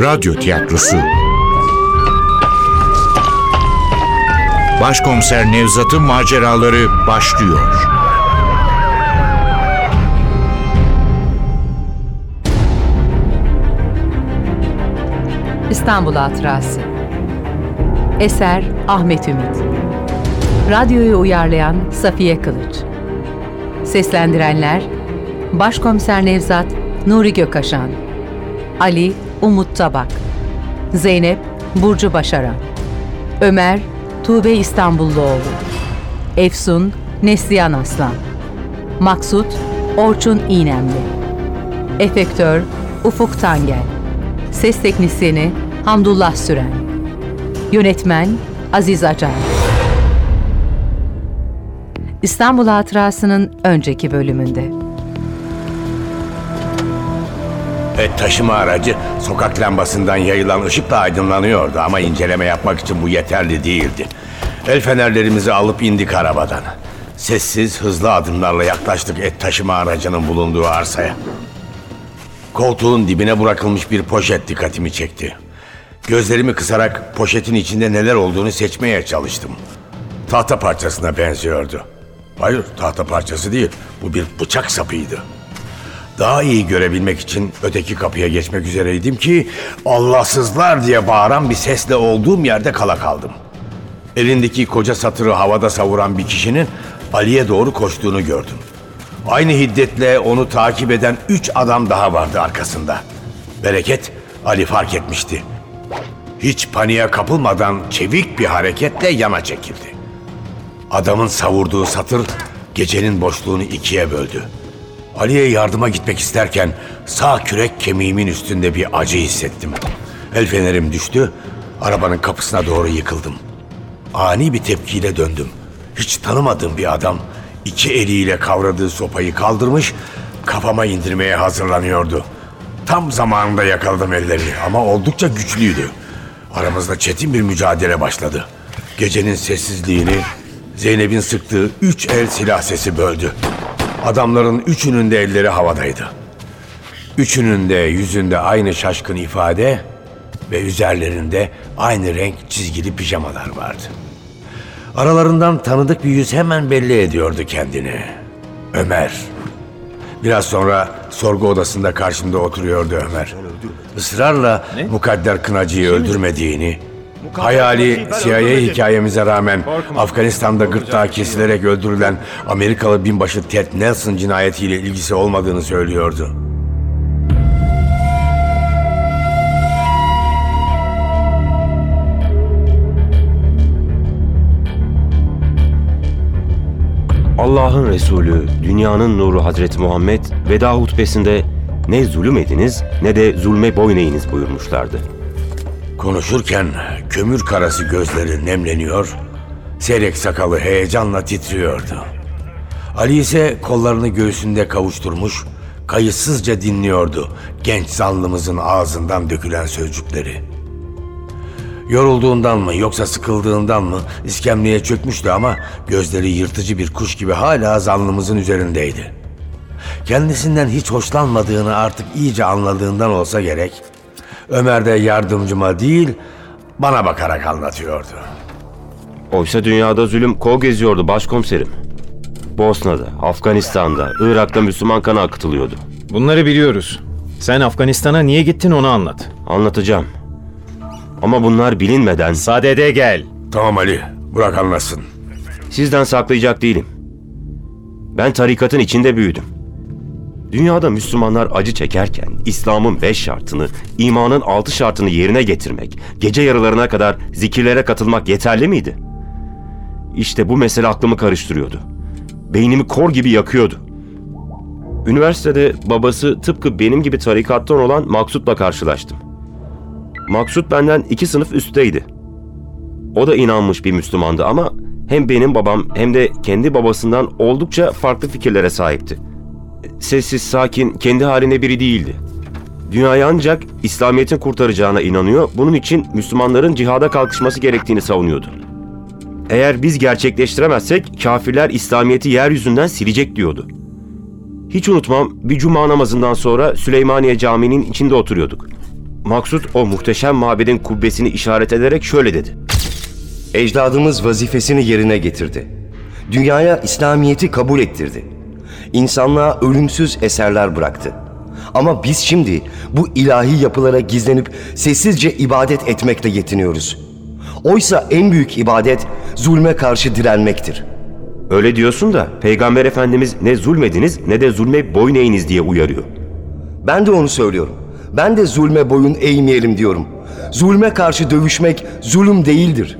Radyo tiyatrosu. Başkomiser Nevzat'ın maceraları başlıyor. İstanbul Hatırası. Eser Ahmet Ümit. Radyoyu uyarlayan Safiye Kılıç. Seslendirenler Başkomiser Nevzat Nuri Gökaşan Ali Umut Tabak Zeynep Burcu Başaran. Ömer Tuğbe İstanbulluoğlu. Efsun Neslihan Aslan. Maksut Orçun İğnemli. Efektör Ufuk Tangel. Ses Teknisyeni Hamdullah Süren. Yönetmen Aziz Acar. İstanbul Hatırası'nın önceki bölümünde. Et taşıma aracı sokak lambasından yayılan ışıkla aydınlanıyordu ama inceleme yapmak için bu yeterli değildi. El fenerlerimizi alıp indik arabadan. Sessiz, hızlı adımlarla yaklaştık et taşıma aracının bulunduğu arsaya. Koltuğun dibine bırakılmış bir poşet dikkatimi çekti. Gözlerimi kısarak poşetin içinde neler olduğunu seçmeye çalıştım. Tahta parçasına benziyordu. Hayır, tahta parçası değil. Bu bir bıçak sapıydı. Daha iyi görebilmek için öteki kapıya geçmek üzereydim ki Allahsızlar diye bağıran bir sesle olduğum yerde kala kaldım. Elindeki koca satırı havada savuran bir kişinin Ali'ye doğru koştuğunu gördüm. Aynı hiddetle onu takip eden üç adam daha vardı arkasında. Bereket Ali fark etmişti. Hiç paniğe kapılmadan çevik bir hareketle yana çekildi. Adamın savurduğu satır gecenin boşluğunu ikiye böldü. Ali'ye yardıma gitmek isterken sağ kürek kemiğimin üstünde bir acı hissettim. El fenerim düştü, arabanın kapısına doğru yıkıldım. Ani bir tepkiyle döndüm. Hiç tanımadığım bir adam iki eliyle kavradığı sopayı kaldırmış, kafama indirmeye hazırlanıyordu. Tam zamanında yakaladım ellerini ama oldukça güçlüydü. Aramızda çetin bir mücadele başladı. Gecenin sessizliğini Zeynep'in sıktığı üç el silah sesi böldü. Adamların üçünün de elleri havadaydı. Üçünün de yüzünde aynı şaşkın ifade ve üzerlerinde aynı renk çizgili pijamalar vardı. Aralarından tanıdık bir yüz hemen belli ediyordu kendini. Ömer. Biraz sonra sorgu odasında karşımda oturuyordu Ömer. Israrla Mukadder Kınacı'yı öldürmediğini, hayali CIA hikayemize rağmen Afganistan'da gırtlağı kesilerek öldürülen Amerikalı binbaşı Ted Nelson cinayetiyle ilgisi olmadığını söylüyordu. Allah'ın Resulü, dünyanın nuru Hazreti Muhammed veda hutbesinde ne zulüm ediniz ne de zulme boyun eğiniz buyurmuşlardı. Konuşurken kömür karası gözleri nemleniyor, seyrek sakalı heyecanla titriyordu. Ali ise kollarını göğsünde kavuşturmuş, kayıtsızca dinliyordu genç zanlımızın ağzından dökülen sözcükleri. Yorulduğundan mı yoksa sıkıldığından mı iskemleye çökmüştü ama gözleri yırtıcı bir kuş gibi hala zanlımızın üzerindeydi. Kendisinden hiç hoşlanmadığını artık iyice anladığından olsa gerek, Ömer de yardımcıma değil bana bakarak anlatıyordu. Oysa dünyada zulüm kol geziyordu başkomiserim. Bosna'da, Afganistan'da, Irak'ta Müslüman kanı akıtılıyordu. Bunları biliyoruz. Sen Afganistan'a niye gittin onu anlat. Anlatacağım. Ama bunlar bilinmeden Sadede gel. Tamam Ali bırak anlasın. sizden saklayacak değilim. Ben tarikatın içinde büyüdüm. Dünyada Müslümanlar acı çekerken İslam'ın beş şartını, imanın altı şartını yerine getirmek, gece yarılarına kadar zikirlere katılmak yeterli miydi? İşte bu mesele aklımı karıştırıyordu. Beynimi kor gibi yakıyordu. Üniversitede babası tıpkı benim gibi tarikattan olan Maksut'la karşılaştım. Maksut benden iki sınıf üstteydi. O da inanmış bir Müslümandı ama hem benim babam hem de kendi babasından oldukça farklı fikirlere sahipti. Sessiz, sakin, kendi halinde biri değildi. Dünyayı ancak İslamiyet'in kurtaracağına inanıyor, bunun için Müslümanların cihada kalkışması gerektiğini savunuyordu. Eğer biz gerçekleştiremezsek kafirler İslamiyet'i yeryüzünden silecek diyordu. Hiç unutmam bir cuma namazından sonra Süleymaniye Camii'nin içinde oturuyorduk. Maksut o muhteşem mabedin kubbesini işaret ederek şöyle dedi. Ecdadımız vazifesini yerine getirdi. Dünyaya İslamiyet'i kabul ettirdi. İnsanlığa ölümsüz eserler bıraktı. Ama biz şimdi bu ilahi yapılara gizlenip sessizce ibadet etmekle yetiniyoruz. Oysa en büyük ibadet zulme karşı direnmektir. Öyle diyorsun da Peygamber Efendimiz ne zulmediniz ne de zulme boyun eğiniz diye uyarıyor. Ben de onu söylüyorum. Ben de zulme boyun eğmeyelim diyorum. Zulme karşı dövüşmek zulüm değildir.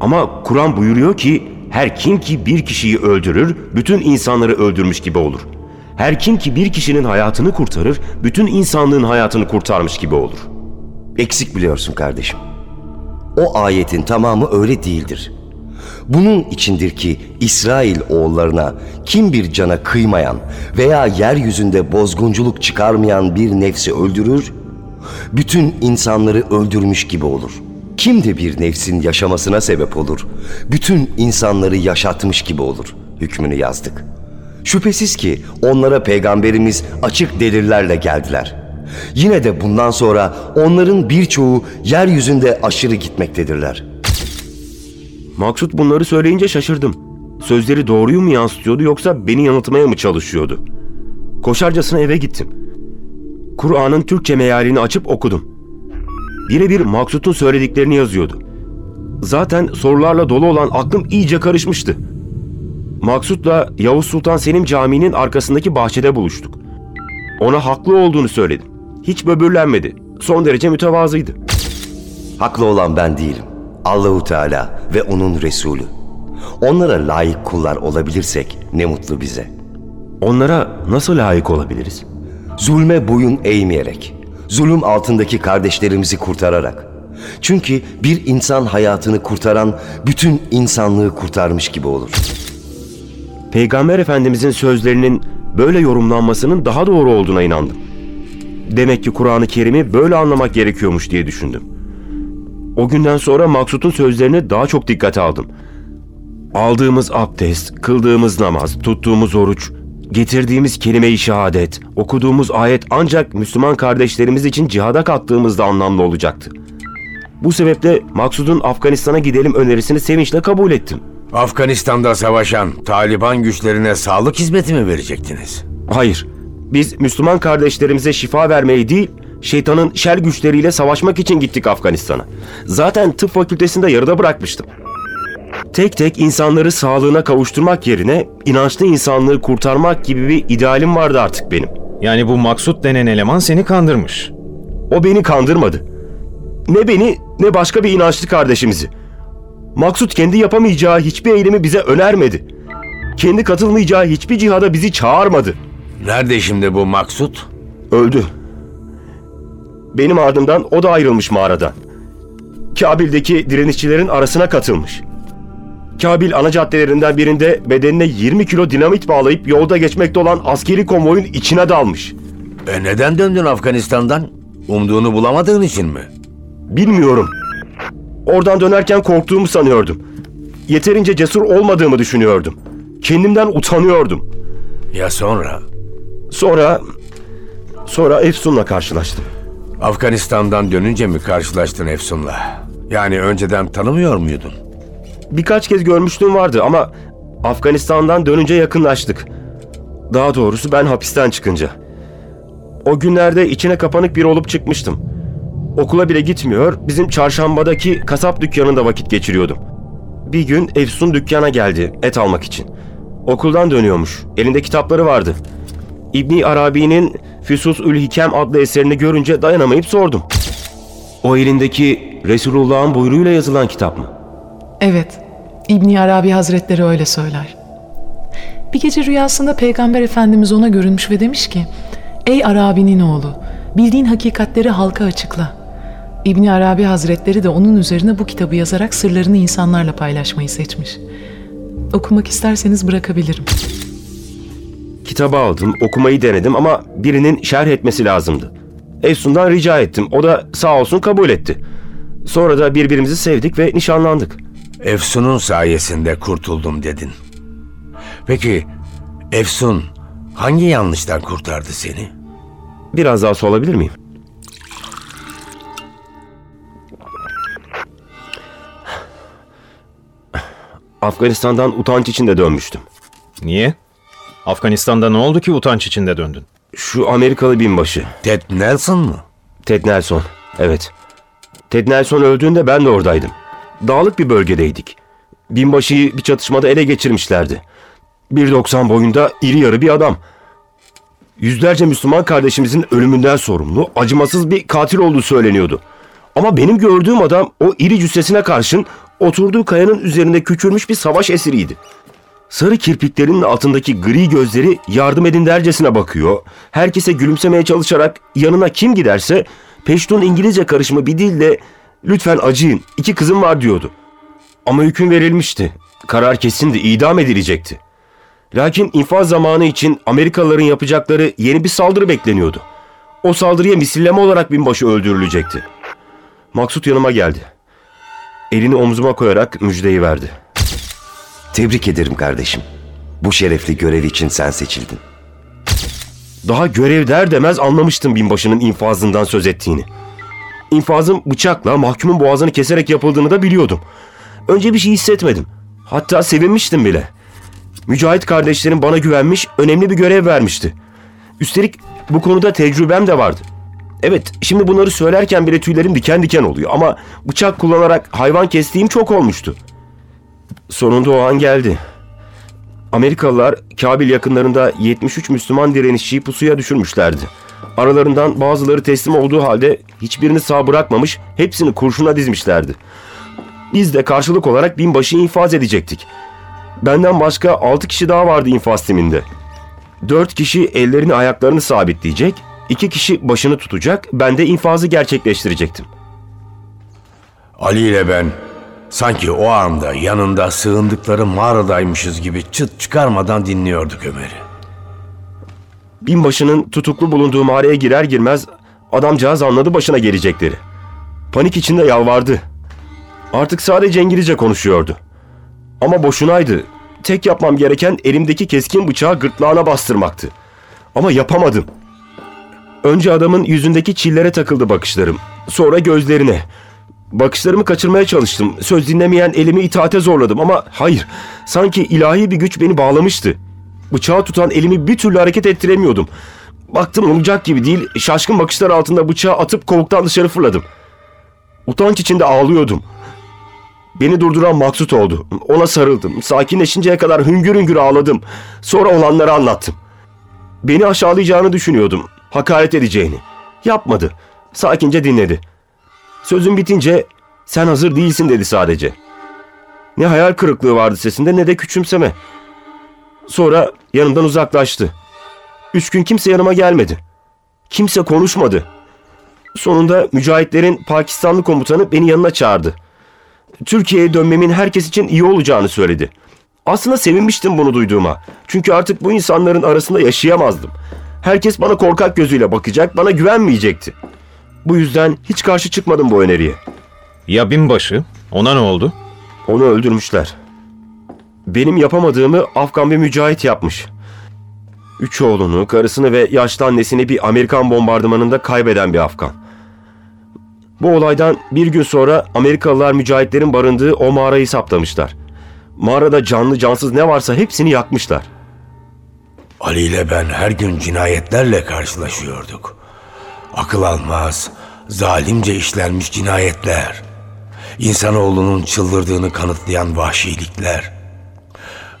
Ama Kur'an buyuruyor ki her kim ki bir kişiyi öldürür bütün insanları öldürmüş gibi olur. Her kim ki bir kişinin hayatını kurtarır bütün insanlığın hayatını kurtarmış gibi olur. Eksik biliyorsun kardeşim. O ayetin tamamı öyle değildir. Bunun içindir ki İsrail oğullarına kim bir cana kıymayan veya yeryüzünde bozgunculuk çıkarmayan bir nefsi öldürür, bütün insanları öldürmüş gibi olur. Kim de bir nefsin yaşamasına sebep olur, bütün insanları yaşatmış gibi olur hükmünü yazdık. Şüphesiz ki onlara peygamberimiz açık delillerle geldiler. Yine de bundan sonra onların birçoğu yeryüzünde aşırı gitmektedirler.'' Maksut bunları söyleyince şaşırdım. Sözleri doğruyu mu yansıtıyordu yoksa beni yanıltmaya mı çalışıyordu? Koşarcasına eve gittim. Kur'an'ın Türkçe mealini açıp okudum. Birebir Maksut'un söylediklerini yazıyordu. Zaten sorularla dolu olan aklım iyice karışmıştı. Maksut'la Yavuz Sultan Selim Camii'nin arkasındaki bahçede buluştuk. Ona haklı olduğunu söyledim. Hiç böbürlenmedi. Son derece mütevazıydı. Haklı olan ben değilim. Allahu Teala ve onun Resulü. Onlara layık kullar olabilirsek ne mutlu bize. Onlara nasıl layık olabiliriz? Zulme boyun eğmeyerek, zulüm altındaki kardeşlerimizi kurtararak. Çünkü bir insan hayatını kurtaran bütün insanlığı kurtarmış gibi olur. Peygamber Efendimizin sözlerinin böyle yorumlanmasının daha doğru olduğuna inandım. Demek ki Kur'an-ı Kerim'i böyle anlamak gerekiyormuş diye düşündüm. O günden sonra Maksut'un sözlerini daha çok dikkate aldım. Aldığımız abdest, kıldığımız namaz, tuttuğumuz oruç, getirdiğimiz kelime-i şehadet, okuduğumuz ayet ancak Müslüman kardeşlerimiz için cihada kalktığımızda anlamlı olacaktı. Bu sebeple Maksud'un Afganistan'a gidelim önerisini sevinçle kabul ettim. Afganistan'da savaşan Taliban güçlerine sağlık hizmeti mi verecektiniz? Hayır, biz Müslüman kardeşlerimize şifa vermeyi değil, şeytanın şer güçleriyle savaşmak için gittik Afganistan'a. Zaten tıp fakültesinde yarıda bırakmıştım. Tek tek insanları sağlığına kavuşturmak yerine inançlı insanlığı kurtarmak gibi bir idealim vardı artık benim. Yani bu Maksut denen eleman seni kandırmış. O beni kandırmadı. Ne beni ne başka bir inançlı kardeşimizi. Maksut kendi yapamayacağı hiçbir eylemi bize önermedi. Kendi katılmayacağı hiçbir cihada bizi çağırmadı. Nerede şimdi bu maksut? Öldü. Benim ardımdan o da ayrılmış mağaradan. Kabil'deki direnişçilerin arasına katılmış. Kabil ana caddelerinden birinde bedenine 20 kilo dinamit bağlayıp yolda geçmekte olan askeri konvoyun içine dalmış. E neden döndün Afganistan'dan? Umduğunu bulamadığın için mi? Bilmiyorum. Oradan dönerken korktuğumu sanıyordum. Yeterince cesur olmadığımı düşünüyordum. Kendimden utanıyordum. Ya sonra? Sonra... Sonra Efsun'la karşılaştım. Afganistan'dan dönünce mi karşılaştın Efsun'la? Yani önceden tanımıyor muydun? Birkaç kez görmüşlüğüm vardı ama Afganistan'dan dönünce yakınlaştık. Daha doğrusu ben hapisten çıkınca. O günlerde içine kapanık bir olup çıkmıştım. Okula bile gitmiyor, bizim çarşambadaki kasap dükkanında vakit geçiriyordum. Bir gün Efsun dükkana geldi et almak için. Okuldan dönüyormuş. Elinde kitapları vardı. İbni Arabi'nin Füsus Ül Hikem adlı eserini görünce dayanamayıp sordum. O elindeki Resulullah'ın buyruğuyla yazılan kitap mı? Evet, İbni Arabi Hazretleri öyle söyler. Bir gece rüyasında Peygamber Efendimiz ona görünmüş ve demiş ki, Ey Arabi'nin oğlu, bildiğin hakikatleri halka açıkla. İbni Arabi Hazretleri de onun üzerine bu kitabı yazarak sırlarını insanlarla paylaşmayı seçmiş. Okumak isterseniz bırakabilirim. Kitabı aldım, okumayı denedim ama birinin şerh etmesi lazımdı. Efsun'dan rica ettim. O da sağ olsun kabul etti. Sonra da birbirimizi sevdik ve nişanlandık. Efsun'un sayesinde kurtuldum dedin. Peki Efsun hangi yanlıştan kurtardı seni? Biraz daha su miyim? Afganistan'dan utanç içinde dönmüştüm. Niye? Afganistan'da ne oldu ki utanç içinde döndün? Şu Amerikalı binbaşı. Ted Nelson mu? Ted Nelson, evet. Ted Nelson öldüğünde ben de oradaydım. Dağlık bir bölgedeydik. Binbaşıyı bir çatışmada ele geçirmişlerdi. 1.90 boyunda iri yarı bir adam. Yüzlerce Müslüman kardeşimizin ölümünden sorumlu, acımasız bir katil olduğu söyleniyordu. Ama benim gördüğüm adam o iri cüssesine karşın oturduğu kayanın üzerinde küçülmüş bir savaş esiriydi. Sarı kirpiklerinin altındaki gri gözleri yardım edin dercesine bakıyor. Herkese gülümsemeye çalışarak yanına kim giderse Peştun İngilizce karışımı bir dille lütfen acıyın iki kızım var diyordu. Ama hüküm verilmişti. Karar kesindi idam edilecekti. Lakin infaz zamanı için Amerikalıların yapacakları yeni bir saldırı bekleniyordu. O saldırıya misilleme olarak binbaşı öldürülecekti. Maksut yanıma geldi. Elini omzuma koyarak müjdeyi verdi. Tebrik ederim kardeşim. Bu şerefli görev için sen seçildin. Daha görev der demez anlamıştım binbaşının infazından söz ettiğini. İnfazın bıçakla mahkumun boğazını keserek yapıldığını da biliyordum. Önce bir şey hissetmedim. Hatta sevinmiştim bile. Mücahit kardeşlerim bana güvenmiş, önemli bir görev vermişti. Üstelik bu konuda tecrübem de vardı. Evet, şimdi bunları söylerken bile tüylerim diken diken oluyor ama bıçak kullanarak hayvan kestiğim çok olmuştu. Sonunda o an geldi. Amerikalılar Kabil yakınlarında 73 Müslüman direnişçiyi pusuya düşürmüşlerdi. Aralarından bazıları teslim olduğu halde hiçbirini sağ bırakmamış, hepsini kurşuna dizmişlerdi. Biz de karşılık olarak binbaşı infaz edecektik. Benden başka 6 kişi daha vardı infaz timinde. 4 kişi ellerini ayaklarını sabitleyecek, 2 kişi başını tutacak, ben de infazı gerçekleştirecektim. Ali ile ben sanki o anda yanında sığındıkları mağaradaymışız gibi çıt çıkarmadan dinliyorduk Ömer'i. Binbaşının tutuklu bulunduğu mağaraya girer girmez adamcağız anladı başına gelecekleri. Panik içinde yalvardı. Artık sadece İngilizce konuşuyordu. Ama boşunaydı. Tek yapmam gereken elimdeki keskin bıçağı gırtlağına bastırmaktı. Ama yapamadım. Önce adamın yüzündeki çillere takıldı bakışlarım. Sonra gözlerine. Bakışlarımı kaçırmaya çalıştım. Söz dinlemeyen elimi itaate zorladım ama hayır. Sanki ilahi bir güç beni bağlamıştı. Bıçağı tutan elimi bir türlü hareket ettiremiyordum. Baktım olacak gibi değil. Şaşkın bakışlar altında bıçağı atıp kovuktan dışarı fırladım. Utanç içinde ağlıyordum. Beni durduran Maksut oldu. Ona sarıldım. Sakinleşinceye kadar hüngür hüngür ağladım. Sonra olanları anlattım. Beni aşağılayacağını düşünüyordum. Hakaret edeceğini. Yapmadı. Sakince dinledi. Sözüm bitince sen hazır değilsin dedi sadece. Ne hayal kırıklığı vardı sesinde ne de küçümseme. Sonra yanımdan uzaklaştı. Üç gün kimse yanıma gelmedi. Kimse konuşmadı. Sonunda mücahitlerin Pakistanlı komutanı beni yanına çağırdı. Türkiye'ye dönmemin herkes için iyi olacağını söyledi. Aslında sevinmiştim bunu duyduğuma. Çünkü artık bu insanların arasında yaşayamazdım. Herkes bana korkak gözüyle bakacak, bana güvenmeyecekti. Bu yüzden hiç karşı çıkmadım bu öneriye. Ya binbaşı? Ona ne oldu? Onu öldürmüşler. Benim yapamadığımı Afgan bir mücahit yapmış. Üç oğlunu, karısını ve yaşlı annesini bir Amerikan bombardımanında kaybeden bir Afgan. Bu olaydan bir gün sonra Amerikalılar mücahitlerin barındığı o mağarayı saptamışlar. Mağarada canlı cansız ne varsa hepsini yakmışlar. Ali ile ben her gün cinayetlerle karşılaşıyorduk. Akıl almaz, zalimce işlenmiş cinayetler. İnsanoğlunun çıldırdığını kanıtlayan vahşilikler.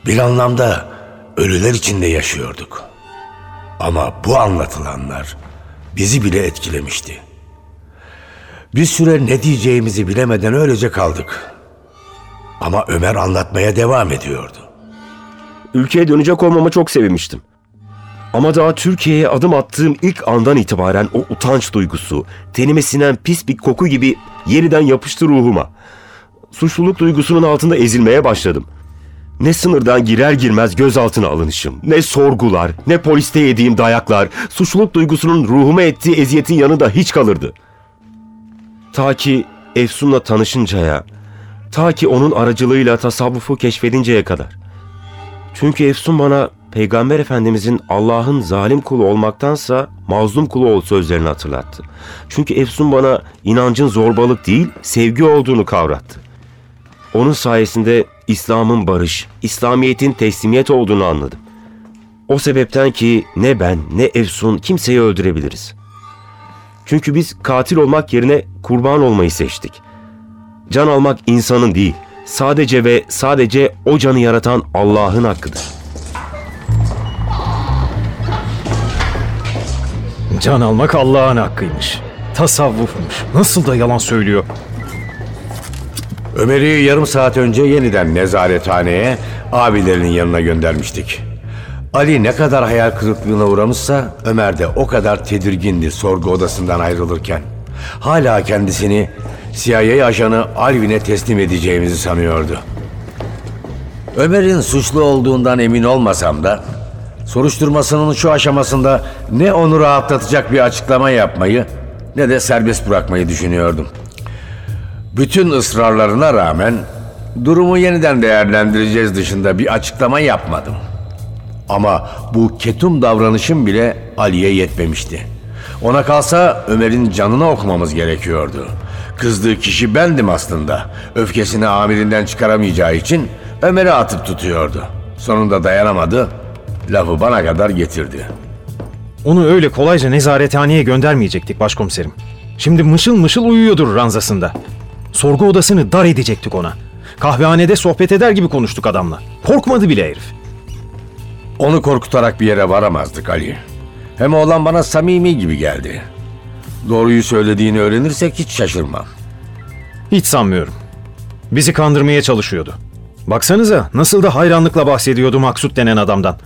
Bir anlamda ölüler içinde yaşıyorduk. Ama bu anlatılanlar bizi bile etkilemişti. Bir süre ne diyeceğimizi bilemeden öylece kaldık. Ama Ömer anlatmaya devam ediyordu. Ülkeye dönecek olmama çok sevinmiştim. Ama daha Türkiye'ye adım attığım ilk andan itibaren o utanç duygusu, tenime sinen pis bir koku gibi yeniden yapıştı ruhuma. Suçluluk duygusunun altında ezilmeye başladım. Ne sınırdan girer girmez gözaltına alınışım, ne sorgular, ne poliste yediğim dayaklar, suçluluk duygusunun ruhuma ettiği eziyetin yanında hiç kalırdı. Ta ki Efsun'la tanışıncaya, ta ki onun aracılığıyla tasavvufu keşfedinceye kadar. Çünkü Efsun bana Peygamber Efendimizin Allah'ın zalim kulu olmaktansa mazlum kulu ol sözlerini hatırlattı. Çünkü Efsun bana inancın zorbalık değil sevgi olduğunu kavrattı. Onun sayesinde İslam'ın barış, İslamiyet'in teslimiyet olduğunu anladım. O sebepten ki ne ben ne Efsun kimseyi öldürebiliriz. Çünkü biz katil olmak yerine kurban olmayı seçtik. Can almak insanın değil, sadece ve sadece o canı yaratan Allah'ın hakkıdır. Can almak Allah'ın hakkıymış. Tasavvufmuş. Nasıl da yalan söylüyor. Ömer'i yarım saat önce yeniden nezarethaneye abilerinin yanına göndermiştik. Ali ne kadar hayal kırıklığına uğramışsa Ömer de o kadar tedirgindi sorgu odasından ayrılırken. Hala kendisini CIA ajanı Alvin'e teslim edeceğimizi sanıyordu. Ömer'in suçlu olduğundan emin olmasam da soruşturmasının şu aşamasında ne onu rahatlatacak bir açıklama yapmayı ne de serbest bırakmayı düşünüyordum. Bütün ısrarlarına rağmen durumu yeniden değerlendireceğiz dışında bir açıklama yapmadım. Ama bu ketum davranışım bile Ali'ye yetmemişti. Ona kalsa Ömer'in canını okumamız gerekiyordu. Kızdığı kişi bendim aslında. Öfkesini amirinden çıkaramayacağı için Ömer'i atıp tutuyordu. Sonunda dayanamadı, lafı bana kadar getirdi. Onu öyle kolayca nezarethaneye göndermeyecektik başkomiserim. Şimdi mışıl mışıl uyuyordur ranzasında. Sorgu odasını dar edecektik ona. Kahvehanede sohbet eder gibi konuştuk adamla. Korkmadı bile herif. Onu korkutarak bir yere varamazdık Ali. Hem oğlan bana samimi gibi geldi. Doğruyu söylediğini öğrenirsek hiç şaşırmam. Hiç sanmıyorum. Bizi kandırmaya çalışıyordu. Baksanıza nasıl da hayranlıkla bahsediyordu Maksut denen adamdan.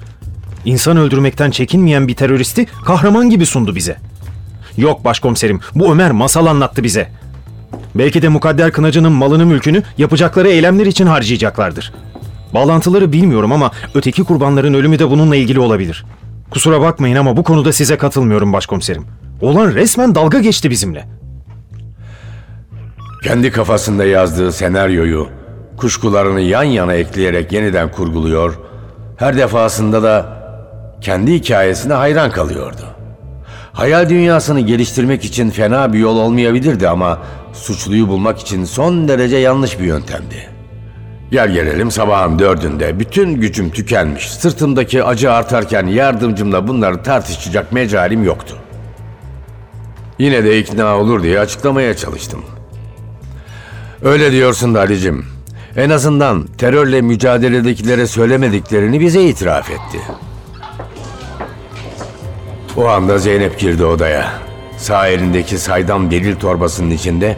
İnsan öldürmekten çekinmeyen bir teröristi kahraman gibi sundu bize. Yok başkomiserim bu Ömer masal anlattı bize. Belki de mukadder kınacının malını mülkünü yapacakları eylemler için harcayacaklardır. Bağlantıları bilmiyorum ama öteki kurbanların ölümü de bununla ilgili olabilir. Kusura bakmayın ama bu konuda size katılmıyorum başkomiserim. Olan resmen dalga geçti bizimle. Kendi kafasında yazdığı senaryoyu kuşkularını yan yana ekleyerek yeniden kurguluyor. Her defasında da kendi hikayesine hayran kalıyordu. Hayal dünyasını geliştirmek için fena bir yol olmayabilirdi ama suçluyu bulmak için son derece yanlış bir yöntemdi. Gel gelelim sabahın dördünde bütün gücüm tükenmiş. Sırtımdaki acı artarken yardımcımla bunları tartışacak mecalim yoktu. Yine de ikna olur diye açıklamaya çalıştım. Öyle diyorsun da Ali'cim. En azından terörle mücadeledekilere söylemediklerini bize itiraf etti. O anda Zeynep girdi odaya. Sağ elindeki saydam delil torbasının içinde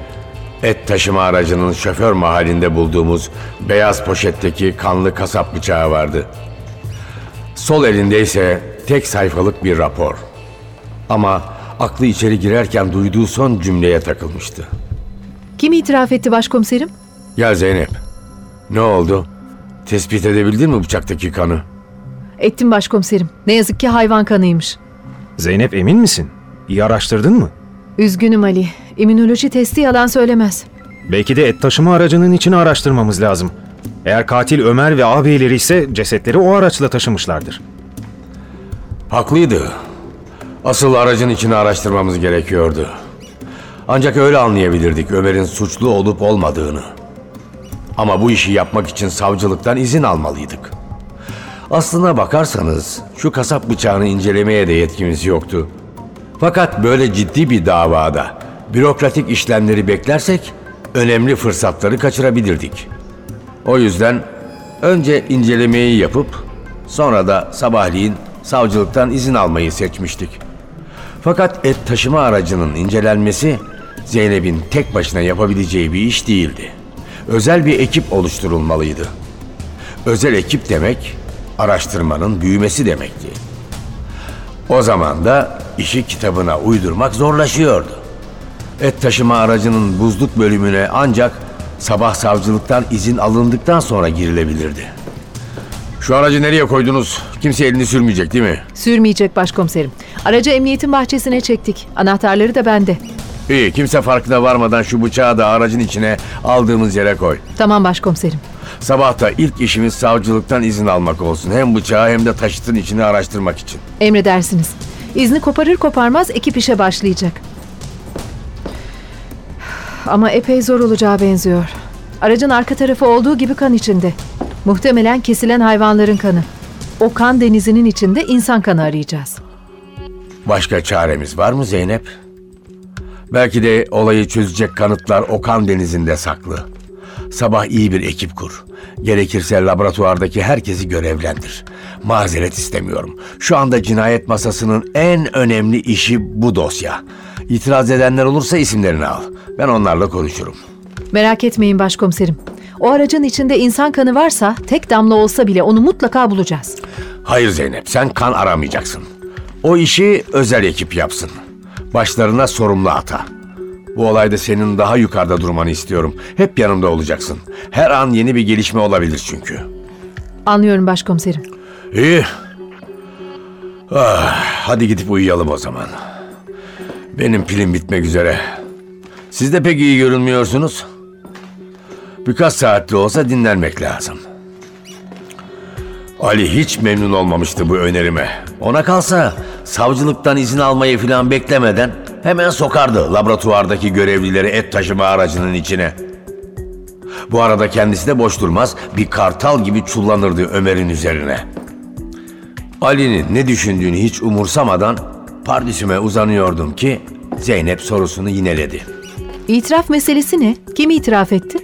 et taşıma aracının şoför mahallinde bulduğumuz beyaz poşetteki kanlı kasap bıçağı vardı. Sol elinde ise tek sayfalık bir rapor. Ama aklı içeri girerken duyduğu son cümleye takılmıştı. Kim itiraf etti başkomiserim? Gel Zeynep. Ne oldu? Tespit edebildin mi bıçaktaki kanı? Ettim başkomiserim. Ne yazık ki hayvan kanıymış. Zeynep emin misin? İyi araştırdın mı? Üzgünüm Ali. İmmünoloji testi yalan söylemez. Belki de et taşıma aracının içini araştırmamız lazım. Eğer katil Ömer ve ağabeyleri ise cesetleri o araçla taşımışlardır. Haklıydı. Asıl aracın içini araştırmamız gerekiyordu. Ancak öyle anlayabilirdik Ömer'in suçlu olup olmadığını. Ama bu işi yapmak için savcılıktan izin almalıydık. Aslına bakarsanız şu kasap bıçağını incelemeye de yetkimiz yoktu. Fakat böyle ciddi bir davada bürokratik işlemleri beklersek önemli fırsatları kaçırabilirdik. O yüzden önce incelemeyi yapıp sonra da sabahleyin savcılıktan izin almayı seçmiştik. Fakat et taşıma aracının incelenmesi Zeynep'in tek başına yapabileceği bir iş değildi. Özel bir ekip oluşturulmalıydı. Özel ekip demek araştırmanın büyümesi demekti. O zaman da işi kitabına uydurmak zorlaşıyordu. Et taşıma aracının buzluk bölümüne ancak sabah savcılıktan izin alındıktan sonra girilebilirdi. Şu aracı nereye koydunuz? Kimse elini sürmeyecek değil mi? Sürmeyecek başkomiserim. Aracı emniyetin bahçesine çektik. Anahtarları da bende. İyi kimse farkına varmadan şu bıçağı da aracın içine aldığımız yere koy. Tamam başkomiserim. Sabah da ilk işimiz savcılıktan izin almak olsun. Hem bıçağı hem de taşıtın içini araştırmak için. Emredersiniz. İzni koparır koparmaz ekip işe başlayacak. Ama epey zor olacağı benziyor. Aracın arka tarafı olduğu gibi kan içinde. Muhtemelen kesilen hayvanların kanı. O kan denizinin içinde insan kanı arayacağız. Başka çaremiz var mı Zeynep? Belki de olayı çözecek kanıtlar Okan Denizi'nde saklı. Sabah iyi bir ekip kur. Gerekirse laboratuvardaki herkesi görevlendir. Mazeret istemiyorum. Şu anda cinayet masasının en önemli işi bu dosya. İtiraz edenler olursa isimlerini al. Ben onlarla konuşurum. Merak etmeyin başkomiserim. O aracın içinde insan kanı varsa tek damla olsa bile onu mutlaka bulacağız. Hayır Zeynep, sen kan aramayacaksın. O işi özel ekip yapsın. Başlarına sorumlu ata. Bu olayda senin daha yukarıda durmanı istiyorum. Hep yanımda olacaksın. Her an yeni bir gelişme olabilir çünkü. Anlıyorum başkomiserim. İyi. Ah, hadi gidip uyuyalım o zaman. Benim pilim bitmek üzere. Siz de pek iyi görünmüyorsunuz. Birkaç saatli olsa dinlenmek lazım. Ali hiç memnun olmamıştı bu önerime. Ona kalsa savcılıktan izin almayı falan beklemeden hemen sokardı laboratuvardaki görevlileri et taşıma aracının içine. Bu arada kendisi de boş durmaz bir kartal gibi çullanırdı Ömer'in üzerine. Ali'nin ne düşündüğünü hiç umursamadan pardüsüme uzanıyordum ki Zeynep sorusunu yineledi. İtiraf meselesi ne? Kim itiraf etti?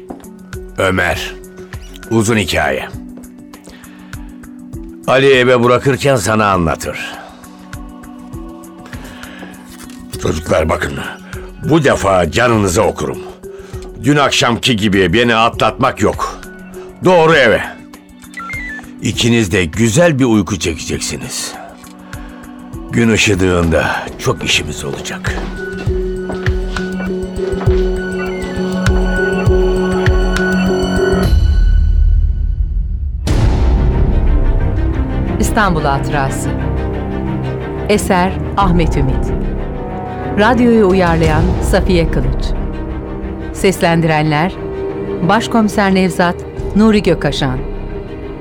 Ömer. Uzun hikaye. Ali eve bırakırken sana anlatır. Çocuklar bakın. Bu defa canınıza okurum. Dün akşamki gibi beni atlatmak yok. Doğru eve. İkiniz de güzel bir uyku çekeceksiniz. Gün ışıdığında çok işimiz olacak. İstanbul Hatırası Eser Ahmet Ümit Radyoyu uyarlayan Safiye Kılıç. Seslendirenler Başkomiser Nevzat Nuri Gökaşan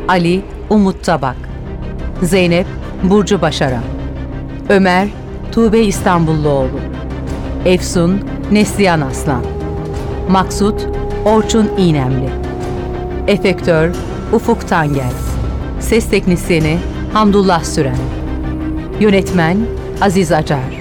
Ali Umut Tabak Zeynep Burcu Başaran Ömer Tuğbe İstanbulluoğlu Efsun Neslihan Aslan Maksut Orçun İğnemli Efektör Ufuk Tangel Ses Teknisyeni Hamdullah Süren Yönetmen Aziz Acar